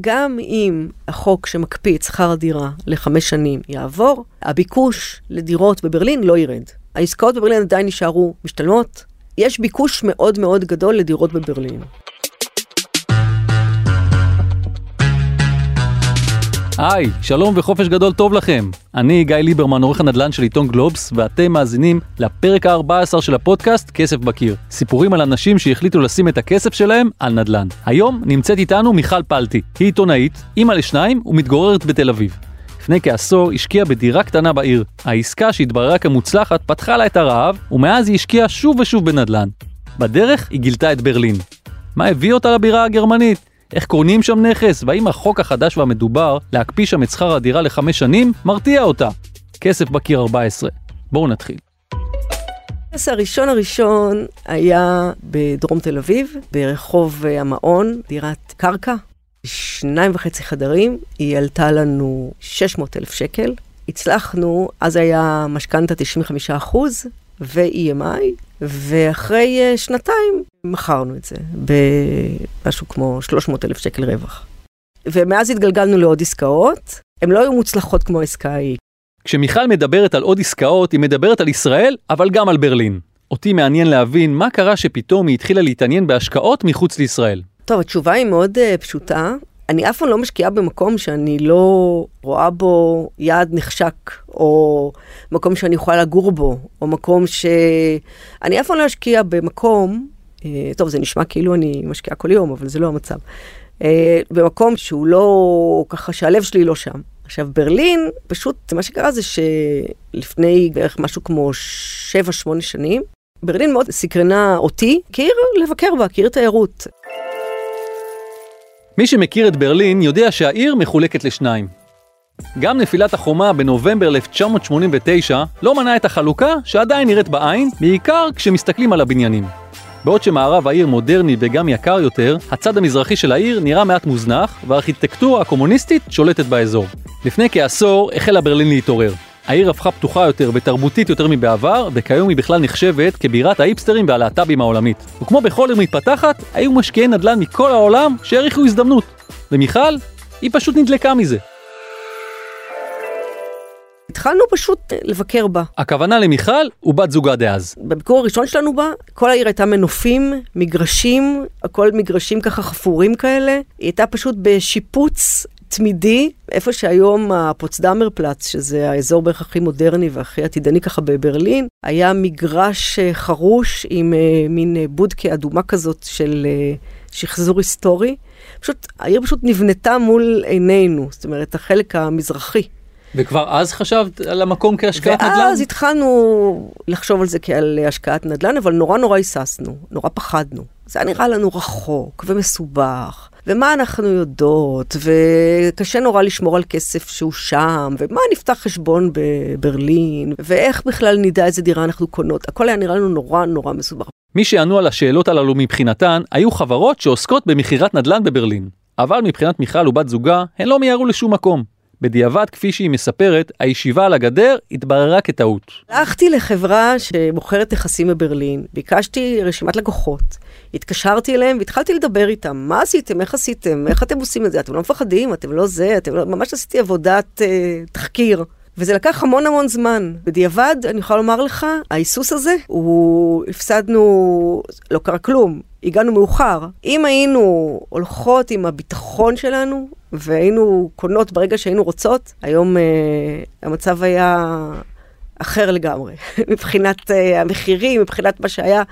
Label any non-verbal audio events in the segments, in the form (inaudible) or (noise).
גם אם החוק שמקפיא את שכר הדירה לחמש שנים יעבור, הביקוש לדירות בברלין לא ירד. העסקאות בברלין עדיין יישארו משתלמות. יש ביקוש מאוד מאוד גדול לדירות בברלין. היי, שלום וחופש גדול טוב לכם. אני גיא ליברמן, עורך הנדל"ן של עיתון גלובס, ואתם מאזינים לפרק ה-14 של הפודקאסט כסף בקיר. סיפורים על אנשים שהחליטו לשים את הכסף שלהם על נדל"ן. היום נמצאת איתנו מיכל פלטי. היא עיתונאית, אימא לשניים ומתגוררת בתל אביב. לפני כעשור השקיעה בדירה קטנה בעיר. העסקה שהתבררה כמוצלחת פתחה לה את הרעב, ומאז היא השקיעה שוב ושוב בנדל"ן. בדרך היא גילתה את ברלין. מה הביא אותה לבירה הגרמנית? איך קונים שם נכס, והאם החוק החדש והמדובר להקפיא שם את שכר הדירה לחמש שנים מרתיע אותה. כסף בקיר 14. בואו נתחיל. הנכס הראשון הראשון היה בדרום תל אביב, ברחוב אה, המעון, דירת קרקע, שניים וחצי חדרים, היא עלתה לנו 600 אלף שקל. הצלחנו, אז היה משכנתה 95 אחוז ו-EMI, ואחרי uh, שנתיים מכרנו את זה במשהו כמו 300 אלף שקל רווח. ומאז התגלגלנו לעוד עסקאות, הן לא היו מוצלחות כמו העסקה ההיא. כשמיכל מדברת על עוד עסקאות, היא מדברת על ישראל, אבל גם על ברלין. אותי מעניין להבין מה קרה שפתאום היא התחילה להתעניין בהשקעות מחוץ לישראל. טוב, התשובה היא מאוד uh, פשוטה. אני אף פעם לא משקיעה במקום שאני לא רואה בו יעד נחשק, או מקום שאני יכולה לגור בו, או מקום ש... אני אף פעם לא אשקיע במקום, אה, טוב, זה נשמע כאילו אני משקיעה כל יום, אבל זה לא המצב. אה, במקום שהוא לא, ככה שהלב שלי לא שם. עכשיו, ברלין, פשוט, מה שקרה זה שלפני בערך משהו כמו 7-8 שנים, ברלין מאוד סקרנה אותי כעיר לבקר בה, כעיר תיירות. מי שמכיר את ברלין יודע שהעיר מחולקת לשניים. גם נפילת החומה בנובמבר 1989 לא מנעה את החלוקה שעדיין נראית בעין, בעיקר כשמסתכלים על הבניינים. בעוד שמערב העיר מודרני וגם יקר יותר, הצד המזרחי של העיר נראה מעט מוזנח, והארכיטקטורה הקומוניסטית שולטת באזור. לפני כעשור החלה ברלין להתעורר. העיר הפכה פתוחה יותר ותרבותית יותר מבעבר, וכיום היא בכלל נחשבת כבירת האיפסטרים והלהט"בים העולמית. וכמו בכל עיר מתפתחת, היו משקיעי נדל"ן מכל העולם שהעריכו הזדמנות. ומיכל, היא פשוט נדלקה מזה. התחלנו פשוט לבקר בה. הכוונה למיכל ובת זוגה דאז. בביקור הראשון שלנו בה, כל העיר הייתה מנופים, מגרשים, הכל מגרשים ככה חפורים כאלה. היא הייתה פשוט בשיפוץ תמידי, איפה שהיום הפוצדמר פלאץ, שזה האזור בערך הכי מודרני והכי עתידני ככה בברלין, היה מגרש אה, חרוש עם uh, מין uh, בודקה אדומה כזאת של שחזור היסטורי. פשוט, העיר פשוט נבנתה מול עינינו, זאת אומרת, החלק המזרחי. וכבר אז חשבת על המקום כהשקעת ואז נדל"ן? ואז התחלנו לחשוב על זה כעל השקעת נדל"ן, אבל נורא נורא היססנו, נורא פחדנו. זה היה נראה לנו רחוק ומסובך. ומה אנחנו יודעות, וקשה נורא לשמור על כסף שהוא שם, ומה נפתח חשבון בברלין, ואיך בכלל נדע איזה דירה אנחנו קונות, הכל היה נראה לנו נורא נורא מסובך. מי שענו על השאלות הללו מבחינתן, היו חברות שעוסקות במכירת נדל"ן בברלין. אבל מבחינת מיכל ובת זוגה, הן לא מיהרו לשום מקום. בדיעבד, כפי שהיא מספרת, הישיבה על הגדר התבררה כטעות. הלכתי לחברה שמוכרת נכסים בברלין, ביקשתי רשימת לקוחות. התקשרתי אליהם והתחלתי לדבר איתם. מה עשיתם? איך עשיתם? איך אתם עושים את זה? אתם לא מפחדים? אתם לא זה? אתם לא... ממש עשיתי עבודת אה, תחקיר. וזה לקח המון המון זמן. בדיעבד, אני יכולה לומר לך, ההיסוס הזה, הוא... הפסדנו... לא קרה כלום. הגענו מאוחר. אם היינו הולכות עם הביטחון שלנו, והיינו קונות ברגע שהיינו רוצות, היום אה, המצב היה אחר לגמרי. (laughs) מבחינת אה, המחירים, מבחינת מה שהיה.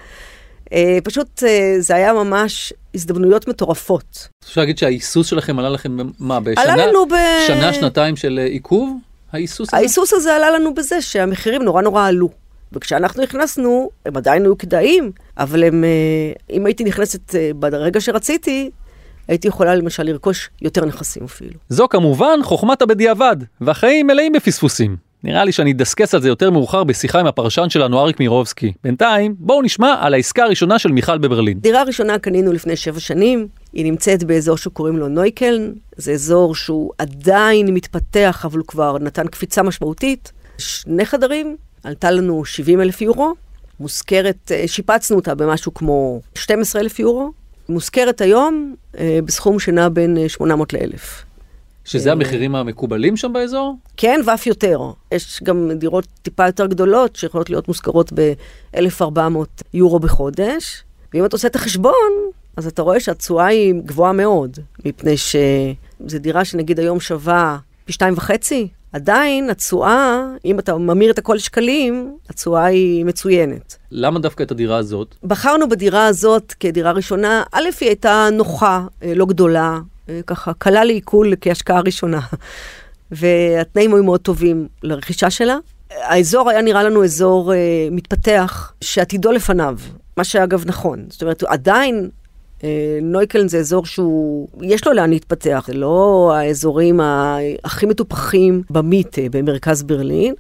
אה, פשוט אה, זה היה ממש הזדמנויות מטורפות. אפשר להגיד שההיסוס שלכם עלה לכם, מה, בשנה? עלה לנו ב... שנה, שנתיים של אה, עיכוב? ההיסוס הזה? ההיסוס הזה עלה לנו בזה שהמחירים נורא נורא עלו. וכשאנחנו נכנסנו, הם עדיין היו כדאיים, אבל הם, אם הייתי נכנסת ברגע שרציתי, הייתי יכולה למשל לרכוש יותר נכסים אפילו. זו כמובן חוכמת הבדיעבד, והחיים מלאים בפספוסים. נראה לי שאני אדסקס על זה יותר מאוחר בשיחה עם הפרשן שלנו אריק מירובסקי. בינתיים, בואו נשמע על העסקה הראשונה של מיכל בברלין. דירה ראשונה קנינו לפני שבע שנים, היא נמצאת באזור שקוראים לו נויקלן, זה אזור שהוא עדיין מתפתח, אבל הוא כבר נתן קפיצה משמעותית. שני חדרים, עלתה לנו 70 אלף יורו, מושכרת, שיפצנו אותה במשהו כמו 12 אלף יורו, מושכרת היום אה, בסכום שנע בין אה, 800 ל-1,000. שזה המחירים המקובלים שם באזור? כן, ואף יותר. יש גם דירות טיפה יותר גדולות שיכולות להיות מושכרות ב-1,400 יורו בחודש. ואם אתה עושה את החשבון, אז אתה רואה שהתשואה היא גבוהה מאוד, מפני שזו דירה שנגיד היום שווה פי שתיים וחצי, עדיין התשואה, אם אתה ממיר את הכל לשקלים, התשואה היא מצוינת. למה דווקא את הדירה הזאת? בחרנו בדירה הזאת כדירה ראשונה, א', היא הייתה נוחה, אה, לא גדולה, אה, ככה קלה לעיכול כהשקעה ראשונה, והתנאים היו מאוד טובים לרכישה שלה. האזור היה נראה לנו אזור אה, מתפתח, שעתידו לפניו, מה שאגב נכון. זאת אומרת, עדיין אה, נויקלן זה אזור שהוא, יש לו לאן להתפתח, זה לא האזורים הכי מטופחים במיטה במרכז ברלין,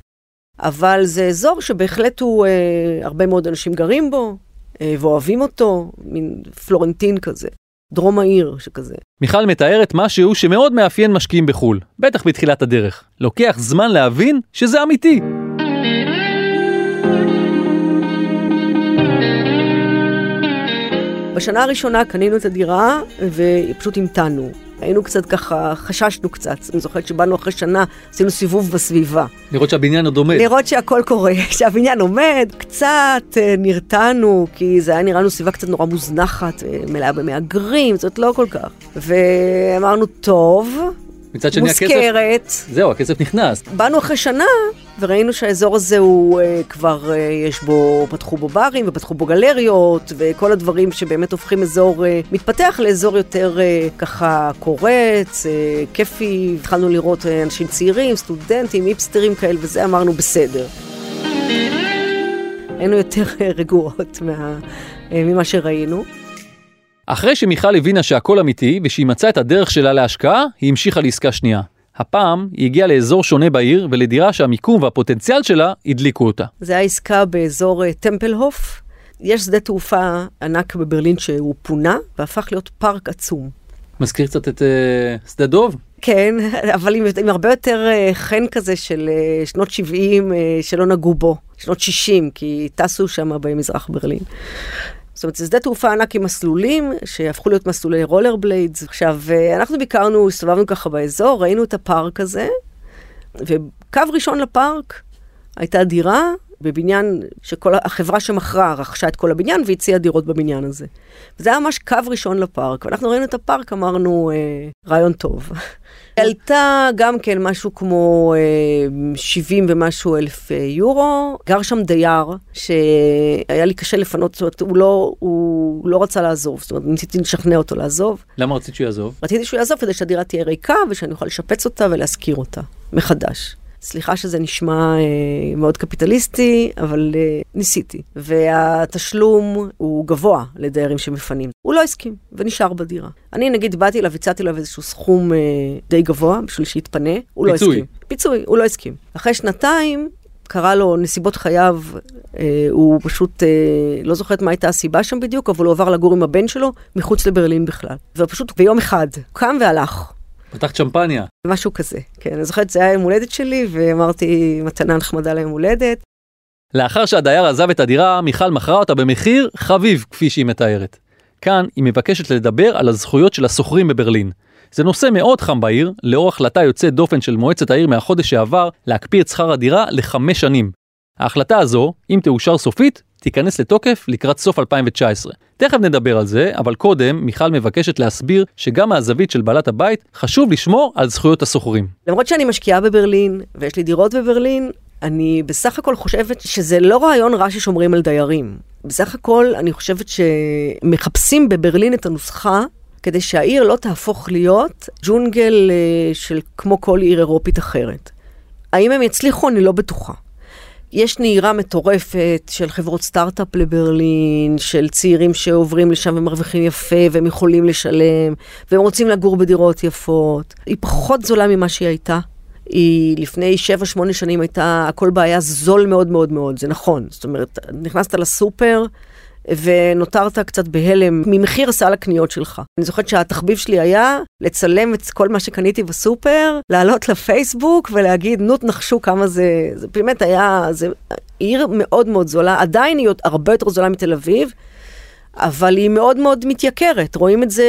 אבל זה אזור שבהחלט הוא, אה, הרבה מאוד אנשים גרים בו, אה, ואוהבים אותו, מין פלורנטין כזה, דרום העיר שכזה. מיכל מתארת משהו שמאוד מאפיין משקיעים בחו"ל, בטח בתחילת הדרך. לוקח זמן להבין שזה אמיתי. בשנה הראשונה קנינו את הדירה ופשוט המתנו. היינו קצת ככה, חששנו קצת. אני זוכרת שבאנו אחרי שנה, עשינו סיבוב בסביבה. לראות שהבניין עוד עומד. לראות שהכל קורה, (laughs) שהבניין עומד, קצת אה, נרתענו, כי זה היה נראה לנו סביבה קצת נורא מוזנחת, אה, מלאה במהגרים, זאת לא כל כך. ואמרנו, טוב, מצד שני הכסף... מוזכרת. זהו, הכסף נכנס. באנו אחרי שנה, וראינו שהאזור הזה הוא אה, כבר, אה, יש בו, פתחו בו ברים ופתחו בו גלריות, וכל הדברים שבאמת הופכים אזור אה, מתפתח לאזור יותר אה, ככה קורץ, אה, כיפי. התחלנו לראות אה, אנשים צעירים, סטודנטים, היפסטרים כאלה, וזה אמרנו בסדר. היינו יותר אה, רגועות מה, אה, ממה שראינו. אחרי שמיכל הבינה שהכל אמיתי ושהיא מצאה את הדרך שלה להשקעה, היא המשיכה לעסקה שנייה. הפעם היא הגיעה לאזור שונה בעיר ולדירה שהמיקום והפוטנציאל שלה הדליקו אותה. זה היה עסקה באזור אה, טמפלהוף. יש שדה תעופה ענק בברלין שהוא פונה, והפך להיות פארק עצום. מזכיר קצת את uh, שדה דוב? כן, (laughs) אבל עם, עם הרבה יותר uh, חן כזה של uh, שנות 70 uh, שלא נגעו בו, שנות 60, כי טסו שם במזרח ברלין. זאת אומרת, זה שדה תעופה ענק עם מסלולים, שהפכו להיות מסלולי רולר בליידס. עכשיו, uh, אנחנו ביקרנו, הסתובבנו ככה באזור, ראינו את הפארק הזה, וקו ראשון לפארק הייתה דירה בבניין שכל החברה שמכרה רכשה את כל הבניין והציעה דירות בבניין הזה. וזה היה ממש קו ראשון לפארק, ואנחנו ראינו את הפארק, אמרנו, אה, רעיון טוב. עלתה גם כן משהו כמו אה, 70 ומשהו אלף אה, יורו, גר שם דייר שהיה לי קשה לפנות, זאת אומרת, הוא לא, הוא לא רצה לעזוב, זאת אומרת, ניסיתי לשכנע אותו לעזוב. למה רצית שהוא יעזוב? רציתי שהוא יעזוב כדי שהדירה תהיה ריקה ושאני אוכל לשפץ אותה ולהשכיר אותה מחדש. סליחה שזה נשמע אה, מאוד קפיטליסטי, אבל אה, ניסיתי. והתשלום הוא גבוה לדיירים שמפנים. הוא לא הסכים, ונשאר בדירה. אני נגיד באתי אליו, הצעתי לו איזשהו סכום אה, די גבוה בשביל שיתפנה, הוא פיצוי. לא הסכים. פיצוי, הוא לא הסכים. אחרי שנתיים קרה לו נסיבות חייו, אה, הוא פשוט, אה, לא זוכרת מה הייתה הסיבה שם בדיוק, אבל הוא עבר לגור עם הבן שלו מחוץ לברלין בכלל. ופשוט ביום אחד, קם והלך. פתחת שמפניה. משהו כזה, כן. אני זוכרת, זה היה יום הולדת שלי, ואמרתי, מתנה נחמדה ליום הולדת. לאחר שהדייר עזב את הדירה, מיכל מכרה אותה במחיר חביב, כפי שהיא מתארת. כאן היא מבקשת לדבר על הזכויות של השוכרים בברלין. זה נושא מאוד חם בעיר, לאור החלטה יוצאת דופן של מועצת העיר מהחודש שעבר להקפיא את שכר הדירה לחמש שנים. ההחלטה הזו, אם תאושר סופית, תיכנס לתוקף לקראת סוף 2019. תכף נדבר על זה, אבל קודם מיכל מבקשת להסביר שגם מהזווית של בעלת הבית חשוב לשמור על זכויות השוכרים. למרות שאני משקיעה בברלין, ויש לי דירות בברלין, אני בסך הכל חושבת שזה לא רעיון רע ששומרים על דיירים. בסך הכל אני חושבת שמחפשים בברלין את הנוסחה כדי שהעיר לא תהפוך להיות ג'ונגל אה, של כמו כל עיר אירופית אחרת. האם הם יצליחו? אני לא בטוחה. יש נהירה מטורפת של חברות סטארט-אפ לברלין, של צעירים שעוברים לשם ומרוויחים יפה והם יכולים לשלם, והם רוצים לגור בדירות יפות. היא פחות זולה ממה שהיא הייתה. היא לפני 7-8 שנים הייתה, הכל בעיה זול מאוד מאוד מאוד, זה נכון. זאת אומרת, נכנסת לסופר ונותרת קצת בהלם ממחיר סל הקניות שלך. אני זוכרת שהתחביב שלי היה לצלם את כל מה שקניתי בסופר, לעלות לפייסבוק ולהגיד, נו תנחשו כמה זה, זה באמת היה, זה עיר מאוד מאוד זולה, עדיין היא הרבה יותר זולה מתל אביב. אבל היא מאוד מאוד מתייקרת. רואים את זה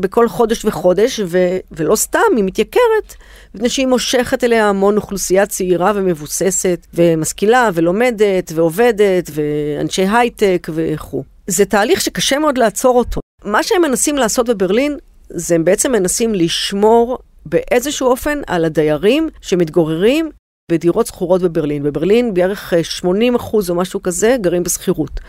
בכל חודש וחודש, ו- ולא סתם, היא מתייקרת, מפני שהיא מושכת אליה המון אוכלוסייה צעירה ומבוססת, ומשכילה, ולומדת, ועובדת, ואנשי הייטק וכו'. זה תהליך שקשה מאוד לעצור אותו. מה שהם מנסים לעשות בברלין, זה הם בעצם מנסים לשמור באיזשהו אופן על הדיירים שמתגוררים בדירות שכורות בברלין. בברלין בערך 80 אחוז או משהו כזה גרים בשכירות.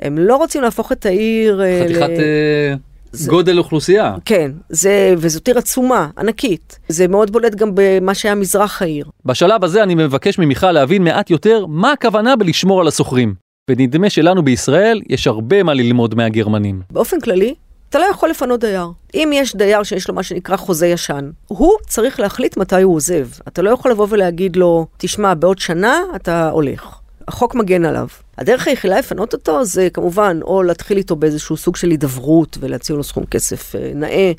הם לא רוצים להפוך את העיר... אה, חתיכת ל... אה, זה- גודל אוכלוסייה. כן, זה, וזאת עיר עצומה, ענקית. זה מאוד בולט גם במה שהיה מזרח העיר. בשלב הזה אני מבקש ממיכל להבין מעט יותר מה הכוונה בלשמור על השוכרים. ונדמה שלנו בישראל יש הרבה מה ללמוד מהגרמנים. באופן כללי, אתה לא יכול לפנות דייר. אם יש דייר שיש לו מה שנקרא חוזה ישן, הוא צריך להחליט מתי הוא עוזב. אתה לא יכול לבוא ולהגיד לו, תשמע, בעוד שנה אתה הולך. החוק מגן עליו. הדרך היחידה לפנות אותו זה כמובן או להתחיל איתו באיזשהו סוג של הידברות ולהציע לו סכום כסף אה, נאה,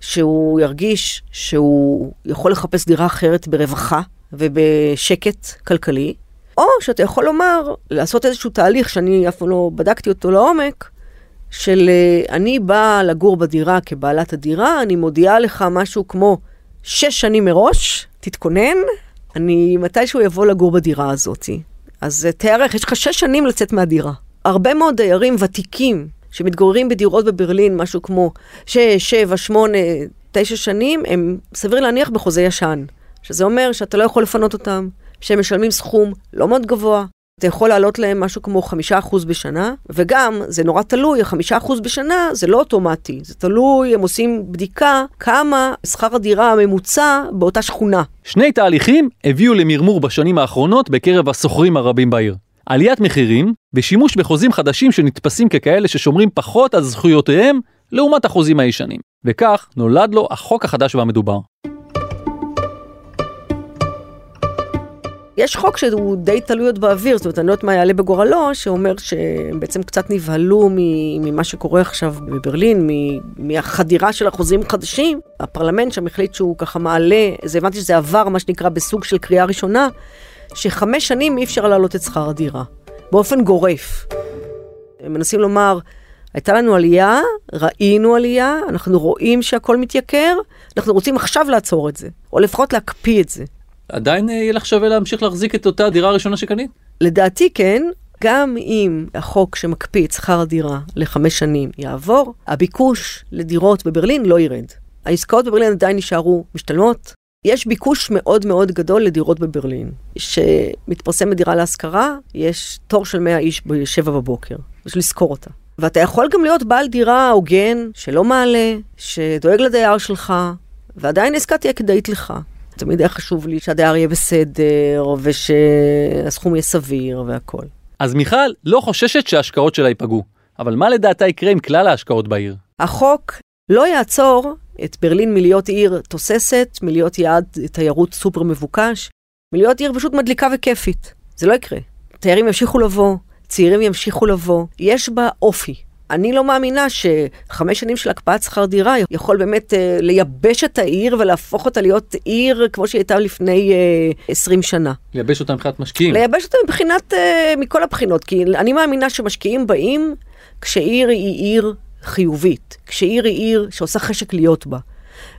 שהוא ירגיש שהוא יכול לחפש דירה אחרת ברווחה ובשקט כלכלי, או שאתה יכול לומר, לעשות איזשהו תהליך שאני אף פעם לא בדקתי אותו לעומק, של אה, אני באה לגור בדירה כבעלת הדירה, אני מודיעה לך משהו כמו שש שנים מראש, תתכונן, אני מתישהו יבוא לגור בדירה הזאת. אז תיערך, יש לך שש שנים לצאת מהדירה. הרבה מאוד דיירים ותיקים שמתגוררים בדירות בברלין, משהו כמו שש, שבע, שמונה, תשע שנים, הם סביר להניח בחוזה ישן. שזה אומר שאתה לא יכול לפנות אותם, שהם משלמים סכום לא מאוד גבוה, אתה יכול להעלות להם משהו כמו חמישה אחוז בשנה, וגם, זה נורא תלוי, החמישה אחוז בשנה זה לא אוטומטי, זה תלוי, הם עושים בדיקה כמה שכר הדירה הממוצע באותה שכונה. שני תהליכים הביאו למרמור בשנים האחרונות בקרב השוכרים הרבים בעיר. עליית מחירים ושימוש בחוזים חדשים שנתפסים ככאלה ששומרים פחות על זכויותיהם לעומת החוזים הישנים. וכך נולד לו החוק החדש והמדובר. יש חוק שהוא די תלוי עוד באוויר, זאת אומרת, אני לא יודעת מה יעלה בגורלו, שאומר שהם בעצם קצת נבהלו ממה שקורה עכשיו בברלין, מהחדירה של החוזים החדשים. הפרלמנט שם החליט שהוא ככה מעלה, זה הבנתי שזה עבר, מה שנקרא, בסוג של קריאה ראשונה, שחמש שנים אי אפשר להעלות את שכר הדירה, באופן גורף. הם מנסים לומר, הייתה לנו עלייה, ראינו עלייה, אנחנו רואים שהכל מתייקר, אנחנו רוצים עכשיו לעצור את זה, או לפחות להקפיא את זה. עדיין אה, יהיה לך שווה להמשיך להחזיק את אותה דירה הראשונה שקנית? לדעתי כן, גם אם החוק שמקפיא את שכר הדירה לחמש שנים יעבור, הביקוש לדירות בברלין לא ירד. העסקאות בברלין עדיין יישארו משתלמות. יש ביקוש מאוד מאוד גדול לדירות בברלין. כשמתפרסמת דירה להשכרה, יש תור של 100 איש ב-7 בבוקר, יש לזכור אותה. ואתה יכול גם להיות בעל דירה הוגן, שלא מעלה, שדואג לדייר שלך, ועדיין העסקה תהיה כדאית לך. תמיד היה חשוב לי שהדייר יהיה בסדר, ושהסכום יהיה סביר והכל. אז מיכל לא חוששת שההשקעות שלה ייפגעו. אבל מה לדעתה יקרה עם כלל ההשקעות בעיר? החוק לא יעצור את ברלין מלהיות עיר תוססת, מלהיות יעד תיירות סופר מבוקש, מלהיות עיר פשוט מדליקה וכיפית. זה לא יקרה. תיירים ימשיכו לבוא, צעירים ימשיכו לבוא, יש בה אופי. אני לא מאמינה שחמש שנים של הקפאת שכר דירה יכול באמת אה, לייבש את העיר ולהפוך אותה להיות עיר כמו שהיא הייתה לפני אה, 20 שנה. לייבש אותה מבחינת משקיעים. לייבש אותה מבחינת, אה, מכל הבחינות, כי אני מאמינה שמשקיעים באים כשעיר היא עיר חיובית, כשעיר היא עיר שעושה חשק להיות בה,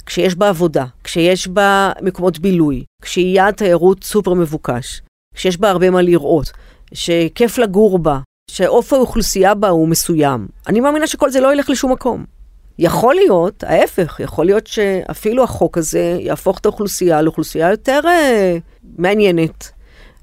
כשיש בה עבודה, כשיש בה מקומות בילוי, כשהיא יעד תיירות סופר מבוקש, כשיש בה הרבה מה לראות, שכיף לגור בה, שאופי האוכלוסייה בה הוא מסוים. אני מאמינה שכל זה לא ילך לשום מקום. יכול להיות, ההפך, יכול להיות שאפילו החוק הזה יהפוך את האוכלוסייה לאוכלוסייה יותר אה, מעניינת,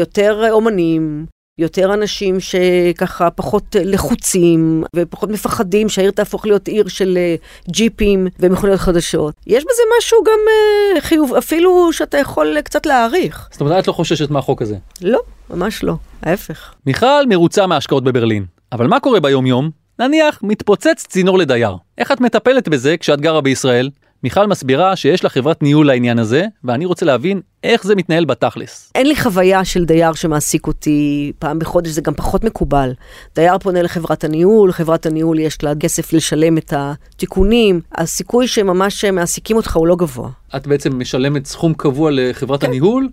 יותר אומנים, יותר אנשים שככה פחות לחוצים ופחות מפחדים שהעיר תהפוך להיות עיר של אה, ג'יפים ומכוניות חדשות. יש בזה משהו גם אה, חיוב, אפילו שאתה יכול אה, קצת להעריך. זאת אומרת, את לא חוששת מהחוק הזה. לא, ממש לא, ההפך. מיכל מרוצה מההשקעות בברלין. אבל מה קורה ביום יום? נניח מתפוצץ צינור לדייר. איך את מטפלת בזה כשאת גרה בישראל? מיכל מסבירה שיש לה חברת ניהול לעניין הזה, ואני רוצה להבין איך זה מתנהל בתכלס. אין לי חוויה של דייר שמעסיק אותי פעם בחודש, זה גם פחות מקובל. דייר פונה לחברת הניהול, חברת הניהול יש לה כסף לשלם את התיקונים, הסיכוי שממש מעסיקים אותך הוא לא גבוה. את בעצם משלמת סכום קבוע לחברת הניהול,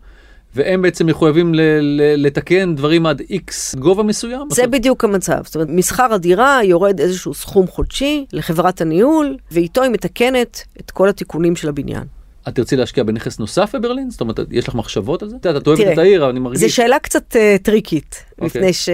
והם בעצם מחויבים ל- ל- לתקן דברים עד איקס גובה מסוים? זה בדיוק המצב. זאת אומרת, משכר הדירה יורד איזשהו סכום חודשי לחברת הניהול, ואיתו היא מתקנת את כל התיקונים של הבניין. את תרצי להשקיע בנכס נוסף בברלין? זאת אומרת, יש לך מחשבות על זה? את יודעת, את אוהבת תראה, את העיר, אני מרגיש... זו שאלה קצת uh, טריקית, אוקיי. מפני ש...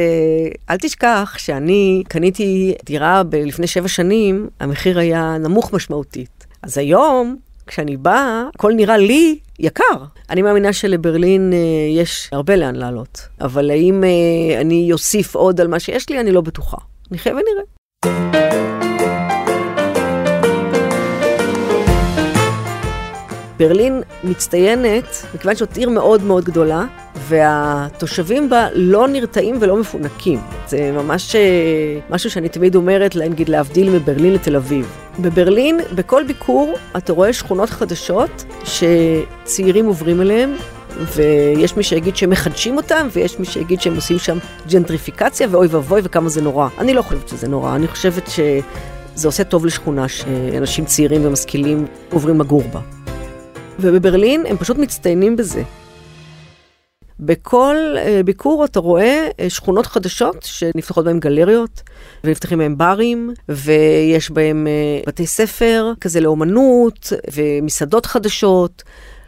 אל תשכח שאני קניתי דירה ב- לפני שבע שנים, המחיר היה נמוך משמעותית. אז היום, כשאני באה, הכל נראה לי יקר. אני מאמינה שלברלין uh, יש הרבה לאן לעלות, אבל האם uh, אני אוסיף עוד על מה שיש לי, אני לא בטוחה. נחיה ונראה. ברלין מצטיינת, מכיוון זאת עיר מאוד מאוד גדולה, והתושבים בה לא נרתעים ולא מפונקים. זה ממש אה, משהו שאני תמיד אומרת, נגיד להבדיל מברלין לתל אביב. בברלין, בכל ביקור, אתה רואה שכונות חדשות שצעירים עוברים אליהן, ויש מי שיגיד שהם מחדשים אותם, ויש מי שיגיד שהם עושים שם ג'נטריפיקציה, ואוי ואבוי וכמה זה נורא. אני לא חושבת שזה נורא, אני חושבת שזה עושה טוב לשכונה שאנשים צעירים ומשכילים עוברים לגור בה. ובברלין הם פשוט מצטיינים בזה. בכל uh, ביקור אתה רואה uh, שכונות חדשות שנפתחות בהן גלריות, ונפתחים בהן ברים, ויש בהן uh, בתי ספר כזה לאומנות, ומסעדות חדשות,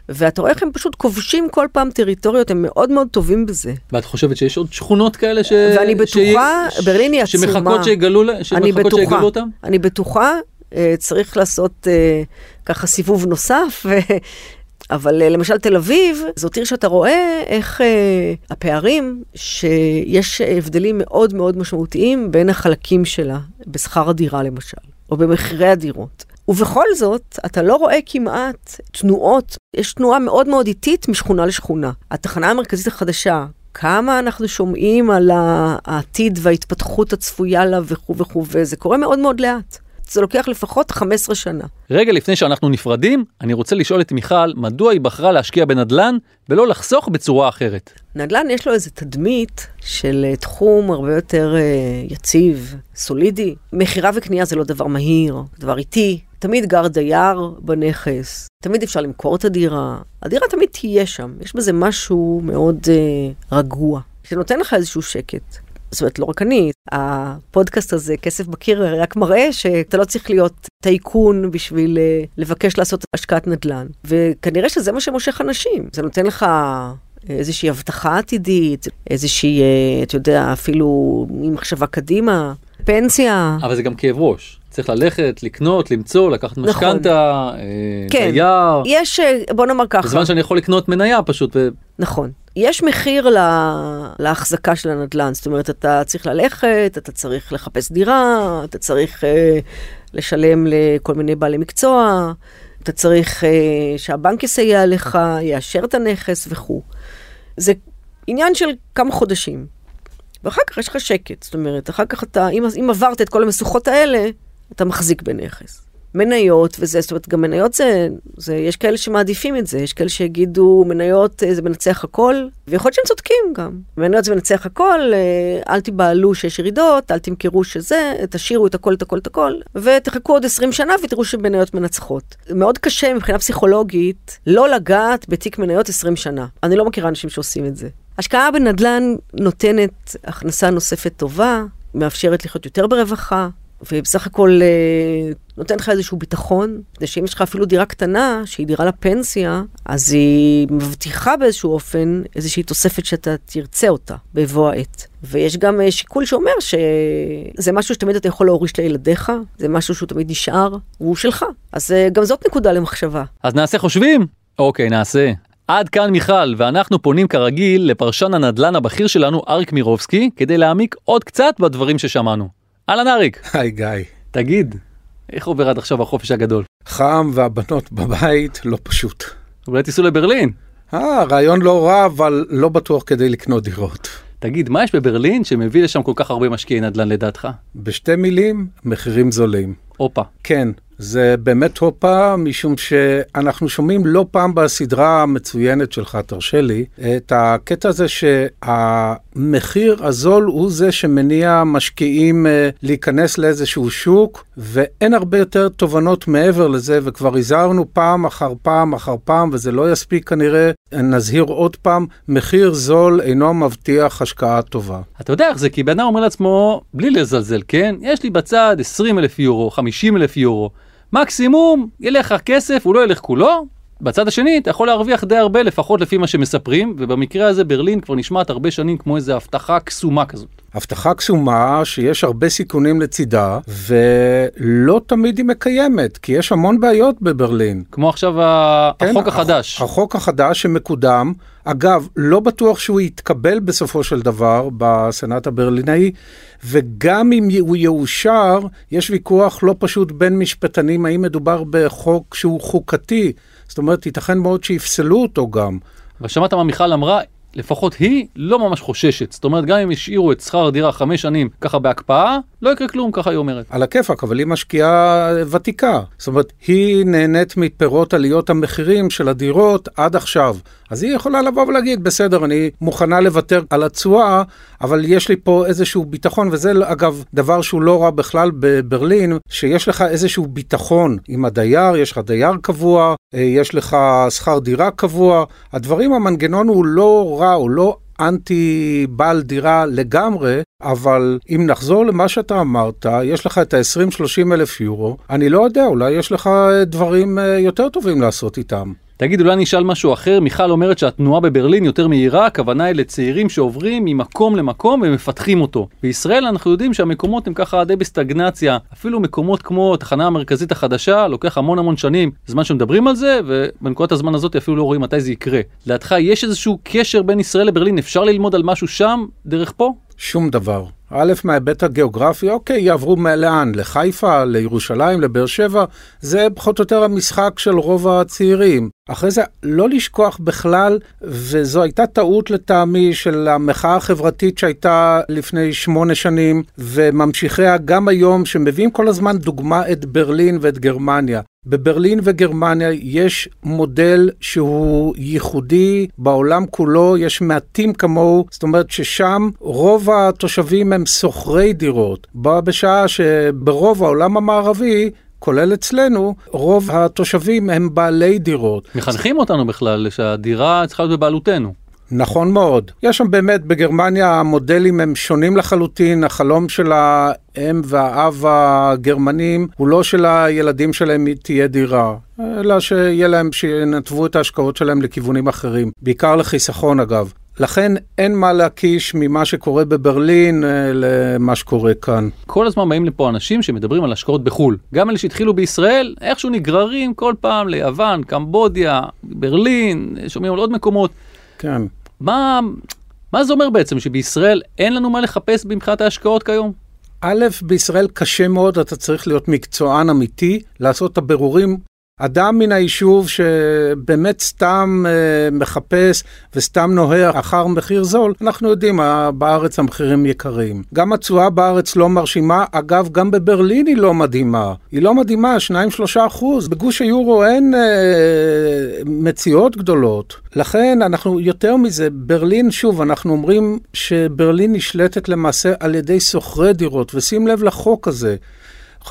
ואתה רואה איך הם פשוט כובשים כל פעם טריטוריות, הם מאוד מאוד טובים בזה. ואת חושבת שיש עוד שכונות כאלה ש... ואני בטוחה, ש... ברלין היא עצומה. שמחכות שיגלו, שמחכות בטוחה, שיגלו אותם? אני בטוחה, אה, צריך לעשות אה, ככה סיבוב נוסף. (laughs) אבל אה, למשל תל אביב, זאת עיר שאתה רואה איך אה, הפערים, שיש הבדלים מאוד מאוד משמעותיים בין החלקים שלה, בשכר הדירה למשל, או במחירי הדירות. ובכל זאת, אתה לא רואה כמעט תנועות, יש תנועה מאוד מאוד איטית משכונה לשכונה. התחנה המרכזית החדשה, כמה אנחנו שומעים על העתיד וההתפתחות הצפויה לה וכו' וכו', וזה קורה מאוד מאוד לאט. זה לוקח לפחות 15 שנה. רגע לפני שאנחנו נפרדים, אני רוצה לשאול את מיכל, מדוע היא בחרה להשקיע בנדל"ן ולא לחסוך בצורה אחרת? נדל"ן יש לו איזו תדמית של אה, תחום הרבה יותר אה, יציב, סולידי. מכירה וקנייה זה לא דבר מהיר, דבר איטי. תמיד גר דייר בנכס, תמיד אפשר למכור את הדירה. הדירה תמיד תהיה שם, יש בזה משהו מאוד אה, רגוע, שנותן לך איזשהו שקט. זאת אומרת, לא רק אני, הפודקאסט הזה, כסף בקיר, רק מראה שאתה לא צריך להיות טייקון בשביל אה, לבקש לעשות השקעת נדל"ן. וכנראה שזה מה שמושך אנשים. זה נותן לך איזושהי הבטחה עתידית, איזושהי, אה, אתה יודע, אפילו עם מחשבה קדימה, פנסיה. אבל זה גם כאב ראש. צריך ללכת, לקנות, למצוא, לקחת נכון. משכנתה, אה, כן. דייר. יש, אה, בוא נאמר ככה. בזמן שאני יכול לקנות מניה פשוט. ו... נכון. יש מחיר לה, להחזקה של הנדל"ן, זאת אומרת, אתה צריך ללכת, אתה צריך לחפש דירה, אתה צריך אה, לשלם לכל מיני בעלי מקצוע, אתה צריך אה, שהבנק יסייע לך, יאשר את הנכס וכו'. זה עניין של כמה חודשים. ואחר כך יש לך שקט, זאת אומרת, אחר כך אתה, אם, אם עברת את כל המשוכות האלה, אתה מחזיק בנכס. מניות וזה, זאת אומרת, גם מניות זה, זה, יש כאלה שמעדיפים את זה, יש כאלה שיגידו מניות אה, זה מנצח הכל, ויכול להיות שהם צודקים גם. מניות זה מנצח הכל, אה, אל תיבהלו שיש ירידות, אל תמכרו שזה, תשאירו את הכל, את הכל, את הכל, ותחכו עוד 20 שנה ותראו שמניות מנצחות. מאוד קשה מבחינה פסיכולוגית לא לגעת בתיק מניות 20 שנה. אני לא מכירה אנשים שעושים את זה. השקעה בנדל"ן נותנת הכנסה נוספת טובה, מאפשרת לחיות יותר ברווחה, ובסך הכל אה, נותן לך איזשהו ביטחון, כדי שאם יש לך אפילו דירה קטנה, שהיא דירה לפנסיה, אז היא מבטיחה באיזשהו אופן איזושהי תוספת שאתה תרצה אותה בבוא העת. ויש גם אה, שיקול שאומר שזה משהו שתמיד אתה יכול להוריש לילדיך, זה משהו שהוא תמיד נשאר, הוא שלך. אז אה, גם זאת נקודה למחשבה. אז נעשה חושבים? אוקיי, נעשה. עד כאן מיכל, ואנחנו פונים כרגיל לפרשן הנדל"ן הבכיר שלנו, אריק מירובסקי, כדי להעמיק עוד קצת בדברים ששמענו. אהלן אריק, היי גיא. תגיד, איך עובר עד עכשיו החופש הגדול? חם והבנות בבית לא פשוט. אולי תיסעו לברלין. אה, רעיון לא רע, אבל לא בטוח כדי לקנות דירות. תגיד, מה יש בברלין שמביא לשם כל כך הרבה משקיעי נדל"ן לדעתך? בשתי מילים, מחירים זולים. הופה. כן, זה באמת הופה, משום שאנחנו שומעים לא פעם בסדרה המצוינת שלך, תרשה לי, את הקטע הזה שהמחיר הזול הוא זה שמניע משקיעים אה, להיכנס לאיזשהו שוק, ואין הרבה יותר תובנות מעבר לזה, וכבר הזהרנו פעם אחר פעם אחר פעם, וזה לא יספיק כנראה, נזהיר עוד פעם, מחיר זול אינו מבטיח השקעה טובה. אתה יודע איך זה, כי בן אדם אומר לעצמו, בלי לזלזל, כן? יש לי בצד 20 אלף יורו, 50 אלף יורו. מקסימום, ילך הכסף, הוא לא ילך כולו. בצד השני, אתה יכול להרוויח די הרבה, לפחות לפי מה שמספרים, ובמקרה הזה ברלין כבר נשמעת הרבה שנים כמו איזו הבטחה קסומה כזאת. הבטחה קסומה שיש הרבה סיכונים לצידה, ולא תמיד היא מקיימת, כי יש המון בעיות בברלין. כמו עכשיו. כן, החוק החדש. החוק החדש שמקודם, אגב, לא בטוח שהוא יתקבל בסופו של דבר בסנאט הברלינאי, וגם אם הוא יאושר, יש ויכוח לא פשוט בין משפטנים האם מדובר בחוק שהוא חוקתי. זאת אומרת, ייתכן מאוד שיפסלו אותו גם. ושמעת מה מיכל אמרה, לפחות היא לא ממש חוששת. זאת אומרת, גם אם השאירו את שכר הדירה חמש שנים ככה בהקפאה, לא יקרה כלום, ככה היא אומרת. על הכיפאק, אבל היא משקיעה ותיקה. זאת אומרת, היא נהנית מפירות עליות המחירים של הדירות עד עכשיו. אז היא יכולה לבוא ולהגיד, בסדר, אני מוכנה לוותר על התשואה, אבל יש לי פה איזשהו ביטחון, וזה אגב דבר שהוא לא רע בכלל בברלין, שיש לך איזשהו ביטחון עם הדייר, יש לך דייר קבוע, אה, יש לך שכר דירה קבוע, הדברים, המנגנון הוא לא רע, הוא לא אנטי בעל דירה לגמרי, אבל אם נחזור למה שאתה אמרת, יש לך את ה-20-30 אלף יורו, אני לא יודע, אולי יש לך דברים אה, יותר טובים לעשות איתם. תגיד, אולי אני אשאל משהו אחר, מיכל אומרת שהתנועה בברלין יותר מהירה, הכוונה היא לצעירים שעוברים ממקום למקום ומפתחים אותו. בישראל אנחנו יודעים שהמקומות הם ככה די בסטגנציה, אפילו מקומות כמו התחנה המרכזית החדשה, לוקח המון המון שנים זמן שמדברים על זה, ובנקודת הזמן הזאת אפילו לא רואים מתי זה יקרה. לדעתך יש איזשהו קשר בין ישראל לברלין, אפשר ללמוד על משהו שם, דרך פה? שום דבר. א', מההיבט הגיאוגרפי, אוקיי, יעברו לאן? לחיפה, לירושלים, לבאר שבע, זה פחות או יותר המשחק של רוב הצעירים. אחרי זה, לא לשכוח בכלל, וזו הייתה טעות לטעמי של המחאה החברתית שהייתה לפני שמונה שנים, וממשיכיה גם היום, שמביאים כל הזמן דוגמה את ברלין ואת גרמניה. בברלין וגרמניה יש מודל שהוא ייחודי בעולם כולו, יש מעטים כמוהו, זאת אומרת ששם רוב התושבים הם שוכרי דירות, בשעה שברוב העולם המערבי כולל אצלנו, רוב התושבים הם בעלי דירות. מחנכים אותנו בכלל שהדירה צריכה להיות בבעלותנו. נכון מאוד. יש שם באמת, בגרמניה המודלים הם שונים לחלוטין, החלום של האם והאב הגרמנים הוא לא שלילדים שלהם תהיה דירה, אלא שיהיה להם, שינתבו את ההשקעות שלהם לכיוונים אחרים, בעיקר לחיסכון אגב. לכן אין מה להקיש ממה שקורה בברלין אה, למה שקורה כאן. כל הזמן באים לפה אנשים שמדברים על השקעות בחו"ל. גם אלה שהתחילו בישראל, איכשהו נגררים כל פעם ליוון, קמבודיה, ברלין, שומעים על עוד מקומות. כן. מה, מה זה אומר בעצם, שבישראל אין לנו מה לחפש מבחינת ההשקעות כיום? א', בישראל קשה מאוד, אתה צריך להיות מקצוען אמיתי, לעשות את הבירורים אדם מן היישוב שבאמת סתם אה, מחפש וסתם נוהר אחר מחיר זול, אנחנו יודעים, בארץ המחירים יקרים. גם התשואה בארץ לא מרשימה, אגב, גם בברלין היא לא מדהימה. היא לא מדהימה, 2-3 אחוז. בגוש היורו אין אה, מציאות גדולות. לכן אנחנו, יותר מזה, ברלין, שוב, אנחנו אומרים שברלין נשלטת למעשה על ידי שוכרי דירות, ושים לב לחוק הזה.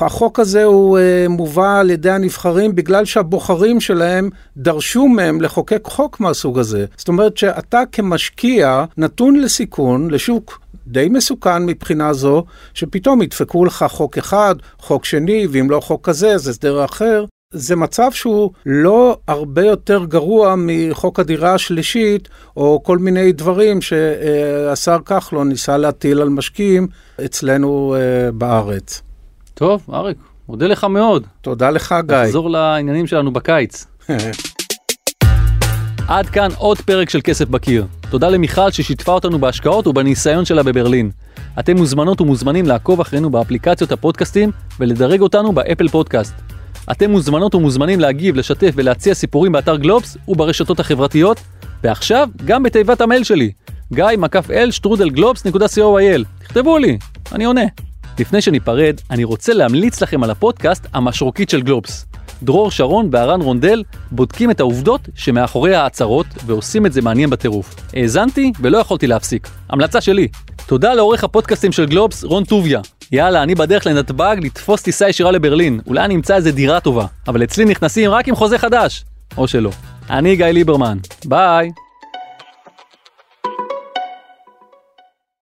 החוק הזה הוא uh, מובא על ידי הנבחרים בגלל שהבוחרים שלהם דרשו מהם לחוקק חוק מהסוג הזה. זאת אומרת שאתה כמשקיע נתון לסיכון, לשוק די מסוכן מבחינה זו, שפתאום ידפקו לך חוק אחד, חוק שני, ואם לא חוק כזה, אז הסדר אחר. זה מצב שהוא לא הרבה יותר גרוע מחוק הדירה השלישית, או כל מיני דברים שהשר כחלון ניסה להטיל על משקיעים אצלנו uh, בארץ. טוב, אריק, מודה לך מאוד. תודה לך, גיא. נחזור לעניינים שלנו בקיץ. (laughs) עד כאן עוד פרק של כסף בקיר. תודה למיכל ששיתפה אותנו בהשקעות ובניסיון שלה בברלין. אתם מוזמנות ומוזמנים לעקוב אחרינו באפליקציות הפודקאסטים ולדרג אותנו ב Apple Podcast. אתם מוזמנות ומוזמנים להגיב, לשתף ולהציע סיפורים באתר גלובס וברשתות החברתיות, ועכשיו גם בתיבת המייל שלי, גיא מקף אל שטרודל גלובס נקודה co.il. תכתבו לי, אני עונה. לפני שניפרד, אני רוצה להמליץ לכם על הפודקאסט המשרוקית של גלובס. דרור שרון והרן רונדל בודקים את העובדות שמאחורי ההצהרות ועושים את זה מעניין בטירוף. האזנתי ולא יכולתי להפסיק. המלצה שלי. תודה לעורך הפודקאסטים של גלובס, רון טוביה. יאללה, אני בדרך לנתב"ג לתפוס טיסה ישירה לברלין. אולי אני אמצא איזה דירה טובה. אבל אצלי נכנסים רק עם חוזה חדש. או שלא. אני גיא ליברמן. ביי.